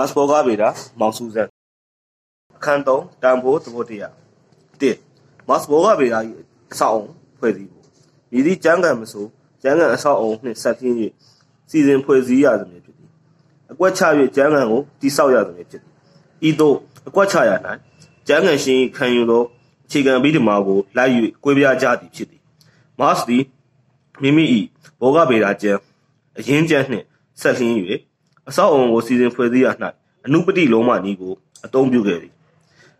မတ်ဘောဂဗေဒမောင်စုဇန်အခန်း3တန်ဖိုးသဘောတရား1မတ်ဘောဂဗေဒ၏အဆောက်အုံဖွဲ့စည်းဖို့မြည်သည့်ကျမ်းဂန်မဆိုကျမ်းဂန်အဆောက်အုံနှင့်ဆက်ဖြစ်၍စီစဉ်ဖွဲ့စည်းရသမည်ဖြစ်သည်အကွက်ချ၍ကျမ်းဂန်ကိုတိဆောက်ရသမည်ဖြစ်သည်ဤသို့အကွက်ချရ၌ကျမ်းဂန်ရှင်ခံယူသောအခြေခံပြီးဒီမှာကိုလိုက်၍ကွဲပြားကြသည်ဖြစ်သည်မတ်သည်မိမိ၏ဘောဂဗေဒကျမ်းအရင်းကျမ်းနှင့်ဆက်လျင်း၍ အဆောက်အုံကိုစီစဉ်ဖွဲ့စည်းရ၌အနုပတိလုံးမနည်းကိုအသုံးပြုခဲ့သည်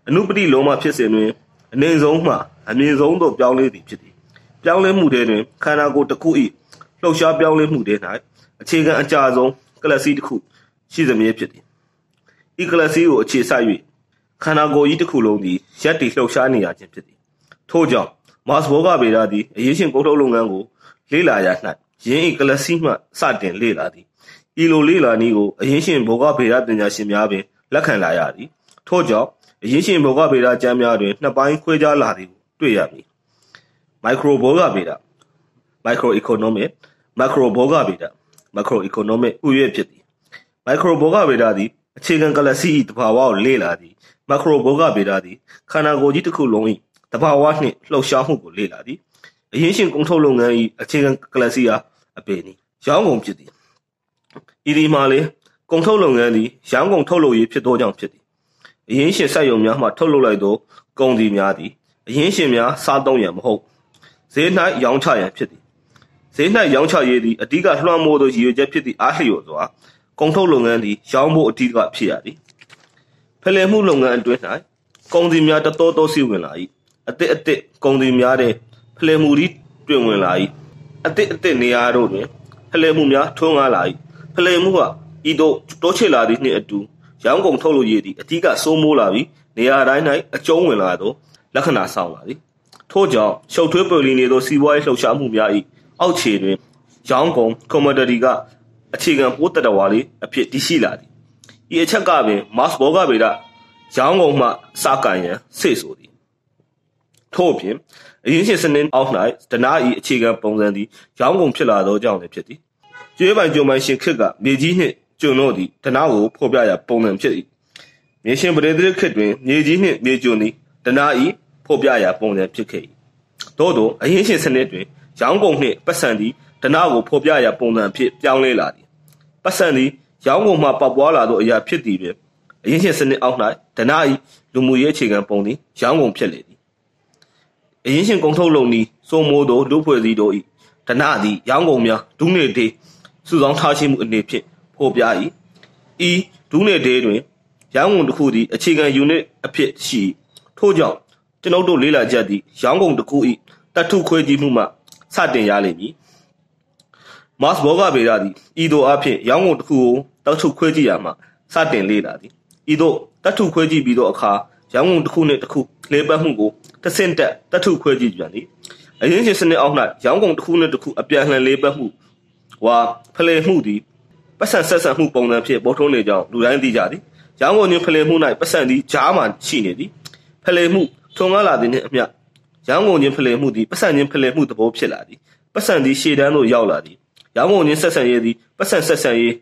အနုပတိလုံးမဖြစ်စဉ်တွင်အနေဆုံးမှအမြင့်ဆုံးသို့ပြောင်းလဲသည်ဖြစ်သည်ပြောင်းလဲမှုတွေတွင်ခန္ဓာကိုယ်တစ်ခု၏လှုပ်ရှားပြောင်းလဲမှုတွေ၌အခြေခံအကြဆုံးကလစီတစ်ခုရှိသမျှဖြစ်သည်ဤကလစီကိုအခြေစိုက်၍ခန္ဓာကိုယ်ကြီးတစ်ခုလုံးသည်ရက်တည်လှုပ်ရှားနေရခြင်းဖြစ်သည်ထို့ကြောင့်မတ်ဘောဂဗေဒသည်အရေးရှင်ကုန်ထုတ်လုပ်ငန်းကိုလေ့လာရ၌ယင်းဤကလစီမှစတင်လေ့လာသည် ဤလိုလေ့လာနည်းကိုအရင်ရှင်ဘောဂဗေဒပညာရှင်များပင်လက်ခံလာရသည်ထို့ကြောင့်အရင်ရှင်ဘောဂဗေဒကျမ်းများတွင်နှစ်ပိုင်းခွဲခြားလာသည်ကိုတွေ့ရမည်မိုက်ခရိုဘောဂဗေဒမိုက်ခရိုအီကိုနိုမစ်မက်ခရိုဘောဂဗေဒမက်ခရိုအီကိုနိုမစ်ဥယျာဉ်ဖြစ်သည်မိုက်ခရိုဘောဂဗေဒသည်အခြေခံကလစီ၏တဘာဝကိုလေ့လာသည်မက်ခရိုဘောဂဗေဒသည်ခန္ဓာကိုယ်ကြီးတစ်ခုလုံး၏တဘာဝနှင့်လှုပ်ရှားမှုကိုလေ့လာသည်အရင်ရှင်ကုန်ထုတ်လုပ်ငန်း၏အခြေခံကလစီအားအပေနီရောင်းကုန်ဖြစ်သည် ဤဒီမှာလေကုန်ထုတ်လုပ်ငန်းသည်ရောင်းကုန်ထုတ်လုပ်ရေးဖြစ်သောကြောင့်ဖြစ်သည်အရင်ရှင်ဆက်ယုံများမှထုတ်လုပ်လိုက်သောကုန်သည်များသည်အရင်ရှင်များစားသုံးရန်မဟုတ်ဈေး၌ရောင်းချရန်ဖြစ်သည်ဈေး၌ရောင်းချရေးသည်အဓိကလွှမ်းမိုးသောရည်ရွယ်ချက်ဖြစ်သည့်အားလျော်စွာကုန်ထုတ်လုပ်ငန်းသည်ရောင်းဖို့အဓိကဖြစ်ရသည်ဖလှယ်မှုလုပ်ငန်းအတွင်း၌ကုန်သည်များတတော်တော်စီဝင်လာ၏အသစ်အသစ်ကုန်သည်များတဲ့ဖလှယ်မှုသည်တွင်ဝင်လာ၏အသစ်အသစ်နေရာတို့တွင်ဖလှယ်မှုများထွန်းကားလာ၏ ဖလှယ်မှုကဤသို့တိုးချဲ့လာသည့်နှင့်အတူရောင်းကုန်ထုတ်လုပ်ရေးသည်အ धिक စိုးမိုးလာပြီးနေရာတိုင်း၌အကျုံးဝင်လာသောလက္ခဏာဆောင်လာသည်ထို့ကြောင့်ရှုပ်ထွေးပွေလီနေသောစီးပွားရေးလှုပ်ရှားမှုများ၏အောက်ခြေတွင်ရောင်းကုန် commodity ကအခြေခံပိုးတတဝါလေးအဖြစ်တည်ရှိလာသည်ဤအချက်ကပင် mass ဘောဂဗေဒရောင်းကုန်မှစကန်ရန်စေဆိုသည်ထို့ပြင်အရင်းရှင်စနစ်အောက်၌ဒနာဤအခြေခံပုံစံသည်ရောင်းကုန်ဖြစ်လာသောကြောင့်လည်းဖြစ်သည် ကျွေးပိုင်ကြုံပိုင်ရှင်ခစ်ကမြေကြီးနှင့်ကျွန်တို့သည်ဒနာကိုဖော်ပြရာပုံစံဖြစ်၏မြေရှင်ပရိသေခစ်တွင်မြေကြီးနှင့်မြေကျွန်သည်ဒနာဤဖော်ပြရာပုံစံဖြစ်ခဲ့၏သို့သောအရင်းရှင်စနစ်တွင်ရောင်းကုန်နှင့်ပတ်စံသည်ဒနာကိုဖော်ပြရာပုံစံဖြစ်ပြောင်းလဲလာသည်ပတ်စံသည်ရောင်းကုန်မှပေါက်ပွားလာသောအရာဖြစ်သည်တွင်အရင်းရှင်စနစ်အောက်၌ဒနာဤလူမှုရေးအခြေခံပုံသည်ရောင်းကုန်ဖြစ်လေသည်အရင်းရှင်ကုန်ထုတ်လုပ်နည်းစိုးမိုးသောလူဖွဲ့စည်းတို့၏ဒနာသည်ရောင်းကုန်များဒုနေတေ စုဆောင်ထားရှိမှုအနေဖြင့်ဖော်ပြ၏ဤဒုနေတေတွင်ရောင်းကုန်တစ်ခုသည်အခြေခံ unit အဖြစ်ရှိထို့ကြောင့်ကျွန်ုပ်တို့လေးလာချက်သည်ရောင်းကုန်တစ်ခု၏တတ်ထုခွဲကြည့်မှုမှစတင်ရလိမ့်မည်မတ်ဘောဂဗေဒသည်ဤသို့အဖြစ်ရောင်းကုန်တစ်ခုကိုတတ်ထုခွဲကြည့်ရမှာစတင်လေ့လာသည်ဤသို့တတ်ထုခွဲကြည့်ပြီးသောအခါရောင်းကုန်တစ်ခုနှင့်တစ်ခုလေပတ်မှုကိုတဆင့်တက်တတ်ထုခွဲကြည့်ပြန်သည်အရင်းရှင်စနစ်အောက်၌ရောင်းကုန်တစ်ခုနှင့်တစ်ခုအပြန်လှန်လေပတ်မှု ဝါဖလှယ်မှုသည်ပတ်စံဆက်ဆက်မှုပုံစံဖြင့်ပေါ်ထွန်းနေကြောင်းလူတိုင်းသိကြသည်ရောင်းကုန်ခြင်းဖလှယ်မှု၌ပတ်စံသည်ကြားမှရှိနေသည်ဖလှယ်မှုထုံကားလာသည်နှင့်အမျှရောင်းကုန်ခြင်းဖလှယ်မှုသည်ပတ်စံခြင်းဖလှယ်မှုသဘောဖြစ်လာသည်ပတ်စံသည်ရှေ့တန်းသို့ရောက်လာသည်ရောင်းကုန်ခြင်းဆက်ဆံရေးသည်ပတ်စံဆက်ဆံရေး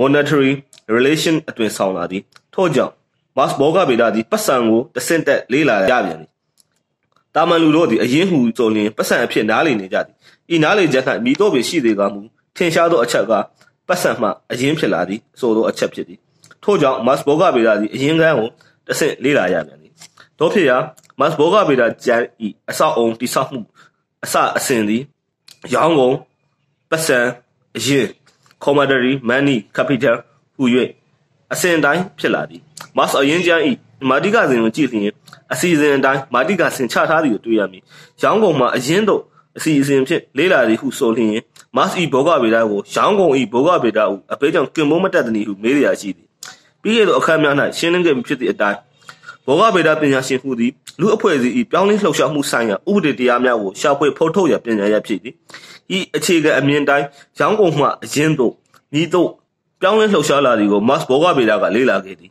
monetary relation အတွင်ဆောင်လာသည်ထို့ကြောင့် mass ဘောဂဗေဒသည်ပတ်စံကိုတဆင့်တက်လေးလာရပြန်သည်တာမန်လူတို့သည်အရင်ဟူဆိုလျင်ပတ်စံအဖြစ်နားလည်နေကြသည်ဤနားလည်ချက်၌မိတို့ပင်ရှိသေးကမူ ထင်ရှားသောအချက်ကပတ်စံမှအရင်ဖြစ်လာသည်ဆိုသောအချက်ဖြစ်သည်ထို့ကြောင့် mass ဘောဂဗေဒသည်အရင်ကန်းကိုတဆင့်လေးလာရပြန်သည်တို့ဖြစ်ရာ mass ဘောဂဗေဒကျမ်းဤအဆောက်အုံတိဆောက်မှုအစအစဉ်သည်ရောင်းကုန်ပတ်စံအရင် commodity money capital ဟူ၍အစဉ်တိုင်းဖြစ်လာသည် mass အရင်ကျမ်းဤမာတိကစဉ်ကိုကြည့်လျင်အစီအစဉ်အတိုင်းမာတိကစဉ်ချထားသည်ကိုတွေ့ရမည်ရောင်းကုန်မှာအရင်တို့ အစီအစဉ်ဖြင့်လေးလာသည်ဟုဆိုလျင် mass ဤဘောဂဗေဒကိုရောင်းကုန်ဤဘောဂဗေဒဟုအပေကြောင့်ကင်မုံမတက်သည်ဟုမေးရရှိသည်ပြီးခဲ့သောအခါများ၌ရှင်းလင်းခဲ့ပြီးဖြစ်သည့်အတိုင်းဘောဂဗေဒပညာရှင်ဟုသည်လူအဖွဲ့အစည်း၏ပြောင်းလဲလှုပ်ရှားမှုဆိုင်ရာဥပဒေတရားများကိုရှာဖွေဖော်ထုတ်ရပညာရဖြစ်သည်ဤအခြေခံအမြင်တိုင်းရောင်းကုန်မှအရင်သို့ဤသို့ပြောင်းလဲလှုပ်ရှားလာသည်ကို Max ဘောဂဗေဒကလေ့လာခဲ့သည်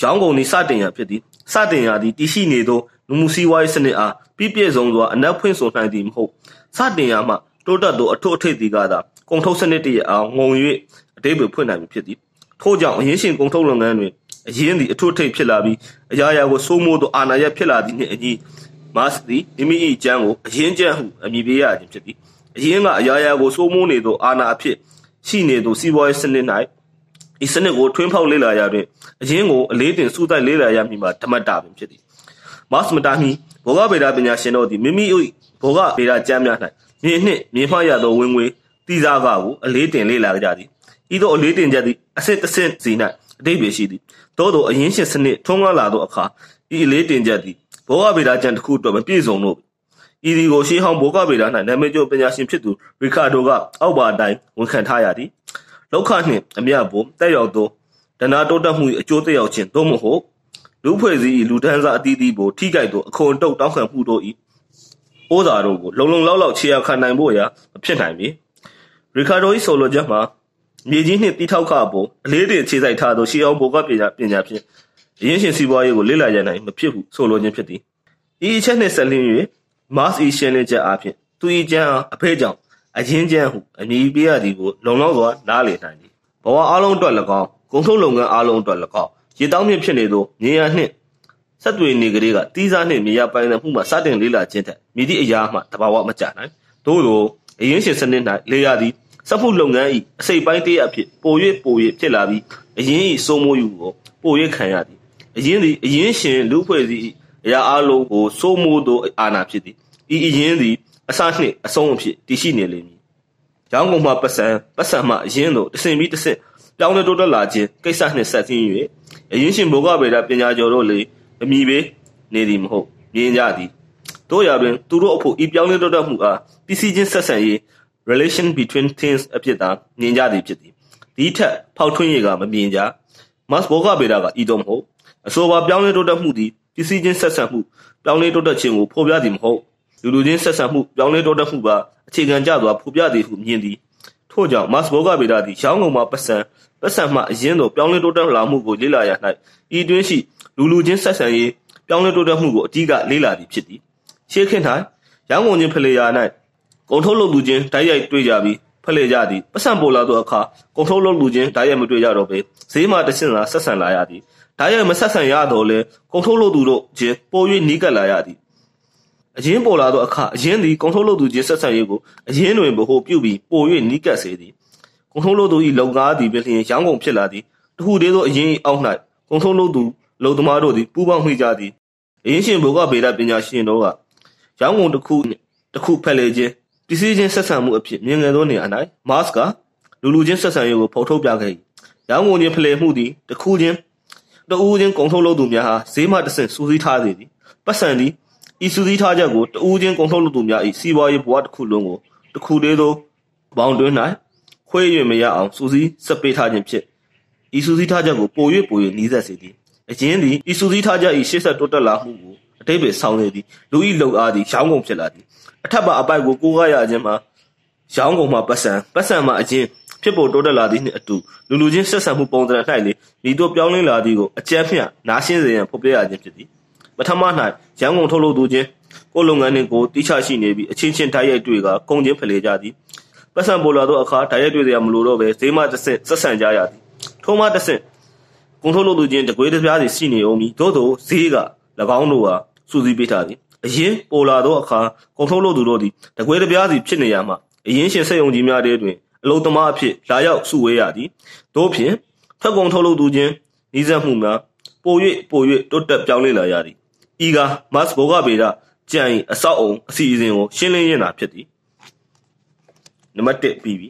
ရောင်းကုန်သည်စတင်ရဖြစ်သည်စတင်ရသည်တည်ရှိနေသောလူမှုစီးပွားရေးစနစ်အားပြည့်ပြည့်စုံစွာအနက်ဖွင့်ဆိုနိုင်သည်မဟုတ် စတင်ရမှတိုးတက်သောအထွတ်အထိပ်သည်ကသာကုန်ထုတ်စနစ်တည်းအားငုံ၍အတိပ္ပယ်ဖွင့်နိုင်ပြီဖြစ်သည်ထို့ကြောင့်အရင်းရှင်ကုန်ထုတ်လုပ်ငန်းတွင်အရင်းသည်အထွတ်ထိပ်ဖြစ်လာပြီးအရာရာကိုစိုးမိုးသောအာဏာရဖြစ်လာသည့်နှင့်အညီမတ်သည်မိမိ၏ကျမ်းကိုအရင်းကျမ်းဟုအမည်ပေးရခြင်းဖြစ်သည်အရင်းကအရာရာကိုစိုးမိုးနေသောအာဏာအဖြစ်ရှိနေသောစီးပွားရေးစနစ်၌ဤစနစ်ကိုထွင်းဖောက်လေ့လာရတွင်အရင်းကိုအလေးတင်စူးစိုက်လေ့လာရမည်မှာဓမ္မတာပင်ဖြစ်သည်မတ်မတာမီဘောဂဗေဒပညာရှင်တို့သည်မိမိ၏ ဘောဂဗေဒကျမ်းများ၌မြင်နှင့်မြင်မှရသောဝင်ငွေတိစားကကိုအလေးတင်လေ့လာကြသည်ဤသို့အလေးတင်ချက်သည်အစစ်တဆင့်စီ၌အတိတ်ပဲရှိသည်သို့သောအရင်းရှင်စနစ်ထုံးကားလာသောအခါဤအလေးတင်ချက်သည်ဘောဂဗေဒကျမ်းတစ်ခုအတွက်မပြည့်စုံလို့ဤဒီကိုရှေးဟောင်းဘောဂဗေဒ၌နာမည်ကျော်ပညာရှင်ဖြစ်သူရီကာဒိုကအောက်ပါအတိုင်းဝန်ခံထားရသည်လောက်ခနှင့်အမြတ်ဘုံတက်ရောက်သောဒနာတိုးတက်မှု၏အကျိုးသက်ရောက်ခြင်းသို့မဟုတ်လူဖွဲ့စည်း၏လူဒန်းစားအသီးသီးကိုထိခိုက်သောအခွန်တုတ်တောင်းခံမှုတို့၏ ဩဇာတို့ကိုလုံလုံလောက်လောက်ခြေရခံနိုင်ဖို့ရာမဖြစ်နိုင်ပေရီကာဒို၏ဆိုလိုချက်မှာမြေကြီးနှင့်တီထောက်ခအပေါ်အလေးတင်ခြေစိုက်ထားသောရှေးအောင်ဘောကပညာပညာဖြင့်ရင်းရှင်စီးပွားရေးကိုလေ့လာရနိုင်မဖြစ်ဟုဆိုလိုခြင်းဖြစ်သည်ဤအချက်နှင့်ဆက်လင်း၍ Mars ဤရှင်းလင်းချက်အပြင်သူ၏ကျမ်းအားအဖေးကြောင့်အရင်ကျမ်းဟုအမည်ပေးရသည်ကိုလုံလောက်စွာနားလည်နိုင်သည်ဘဝအလုံးအတွက်၎င်းကုန်ထုတ်လုပ်ငန်းအလုံးအတွက်၎င်းရေတောင်းမြင့်ဖြစ်နေသောမြေယာနှင့် ဆက်သွေနေကလေးကတီးစားနှင့်မြေယာပိုင်ဆိုင်မှုမှစတင်လေးလာခြင်းထက်မိသည့်အရာမှတဘာဝမကြနိုင်သို့သောအရင်ရှင်စနစ်၌လေယာသည်စက်မှုလုပ်ငန်း၏အစိပ်ပိုင်းတည်းအဖြစ်ပို၍ပို၍ဖြစ်လာပြီးအရင်၏စိုးမိုးယူကိုပို၍ခံရသည်အရင်သည်အရင်ရှင်လူဖွဲ့စည်းအရာအလုံးကိုစိုးမိုးသောအာဏာဖြစ်သည်ဤအရင်သည်အစနှင့်အဆုံးအဖြစ်တည်ရှိနေလိမ့်မည်။ရောင်းကုန်မှပတ်စံပတ်စံမှအရင်သို့တဆင်ပြီးတဆင့်ပြောင်းလဲတိုးတက်လာခြင်းကိစ္စနှင့်ဆက်စည်း၍အရင်ရှင်ဘုဂဗေဒပညာကျော်တို့လေ အမိပေနေသည်မဟုတ်မြင်ကြသည်တို့ရာတွင်သူတို့အဖို့ဤပြောင်းလဲတိုးတက်မှုအားပစ္စည်းချင်းဆက်ဆံရေး relation between things အဖြစ်သာမြင်ကြသည်ဖြစ်သည်ဒီထက်ဖောက်ထွင်းရကမမြင်ကြ mass ဘောဂဗေဒကဤတော့မဟုတ်အဆိုပါပြောင်းလဲတိုးတက်မှုသည်ပစ္စည်းချင်းဆက်ဆံမှုပြောင်းလဲတိုးတက်ခြင်းကိုဖော်ပြသည်မဟုတ်လူလူချင်းဆက်ဆံမှုပြောင်းလဲတိုးတက်မှုပါအခြေခံကြစွာဖော်ပြသည်ဟုမြင်သည်ထို့ကြောင့် mass ဘောဂဗေဒသည်ရောင်းကုန်မှာပတ်စံပတ်စံမှအရင်သို့ပြောင်းလဲတိုးတက်လာမှုကိုလေ့လာရ၌ဤတွင်းရှိ လူလူချင်းဆက်ဆံရေးပြောင်းလဲတိုးတက်မှုကိုအကြီးကလေ့လာသည်ဖြစ်သည်ရှေးခေတ်၌ရောင်းကုန်ခြင်းဖလေယာ၌ကုန်ထုတ်လုပ်သူချင်းတိုက်ရိုက်တွေ့ကြပြီးဖလှယ်ကြသည်ပတ်စံပေါ်လာသောအခါကုန်ထုတ်လုပ်လူချင်းတိုက်ရိုက်မတွေ့ကြတော့ပဲဈေးမှတဆင့်သာဆက်ဆံလာရသည်တိုက်ရိုက်မဆက်ဆံရတော့လဲကုန်ထုတ်လုပ်သူတို့ချင်းပို၍နီးကပ်လာရသည်အရင်ပေါ်လာသောအခါအရင်သည်ကုန်ထုတ်လုပ်သူချင်းဆက်ဆံရေးကိုအရင်တွင်ဗဟိုပြုပြီးပို၍နီးကပ်စေသည်ကုန်ထုတ်လုပ်သူ၏လုံကားသည်ပင်လျင်ရောင်းကုန်ဖြစ်လာသည်တခုတည်းသောအရင်အောက်၌ကုန်ထုတ်လုပ်သူ လုံသမားတို့သည်ပူးပေါင်းမိကြသည်အရင်ရှင်ဘုကဗေဒပညာရှင်တို့ကရောင်းကုန်တစ်ခုတစ်ခုဖက်လေခြင်းပစ္စည်းချင်းဆက်ဆံမှုအဖြစ်မြင်ငယ်သောနေရာ၌မတ်ကလူလူချင်းဆက်ဆံရေးကိုဖော်ထုတ်ပြခဲ့၏ရောင်းကုန်ချင်းဖလှယ်မှုသည်တစ်ခုချင်းတဦးချင်းကုန်ထုတ်လုပ်သူများဟာဈေးမှတဆင့်စူးစီးထားစေသည်ပတ်စံသည်ဤစူးစီးထားချက်ကိုတဦးချင်းကုန်ထုတ်လုပ်သူများ၏စီးပွားရေးဘဝတစ်ခုလုံးကိုတစ်ခုတည်းသောဘောင်တွင်း၌ခွဲ၍မရအောင်စူးစီးဆက်ပေးထားခြင်းဖြစ်ဤစူးစီးထားချက်ကိုပို၍ပို၍နီးစပ်စေသည် အရင်သည်ဤစူးစီးထားချက်၏ရှေ့ဆက်တိုးတက်လာမှုကိုအတိတ်ပဲဆောင်းနေသည်လူ၏လုံအားသည်ရောင်းကုန်ဖြစ်လာသည်အထက်ပါအပိုက်ကိုကိုးကားရခြင်းမှာရောင်းကုန်မှာပတ်စံပတ်စံမှာအချင်းဖြစ်ပေါ်တိုးတက်လာသည့်နှင့်အတူလူလူချင်းဆက်ဆံမှုပုံစံ၌လေမိတို့ပြောင်းလဲလာသည်ကိုအကျဉ်းဖြင့်နားရှင်းစေရန်ဖော်ပြရခြင်းဖြစ်သည်ပထမ၌ရန်ကုန်ထုတ်လုပ်သူချင်းကိုလုပ်ငန်းနှင့်ကိုတိချရှိနေပြီးအချင်းချင်းတိုက်ရိုက်တွေ့ကကုန်ချင်းဖလှယ်ကြသည်ပတ်စံပေါ်လာသောအခါတိုက်ရိုက်တွေ့ရမလို့တော့ပဲဈေးမတစ်ဆင့်ဆက်ဆံကြရသည်ထိုမှတစ်ဆင့် ကုန်ထုတ်လုပ်သူချင်းတကွေးတစ်ပြားစီရှိနေအောင်မီသို့သောဈေးက၎င်းတို့ဟာစူးစီးပေးထားသည်အရင်ပေါ်လာသောအခါကုန်ထုတ်လုပ်သူတို့သည်တကွဲတပြားစီဖြစ်နေရမှအရင်ရှင်ဆက်ယုံကြီးများတဲ့တွင်အလုံသမားအဖြစ်လာရောက်စုဝေးရသည်တို့ဖြင့်ထွက်ကုန်ထုတ်လုပ်သူချင်းဤစက်မှုများပို၍ပို၍တိုးတက်ပြောင်းလဲလာရသည်ဤကမတ်ဘောဂဗေဒကြံအဆောက်အုံအစီအစဉ်ကိုရှင်းလင်းရတာဖြစ်သည်နံပါတ်1ပြီးပြီ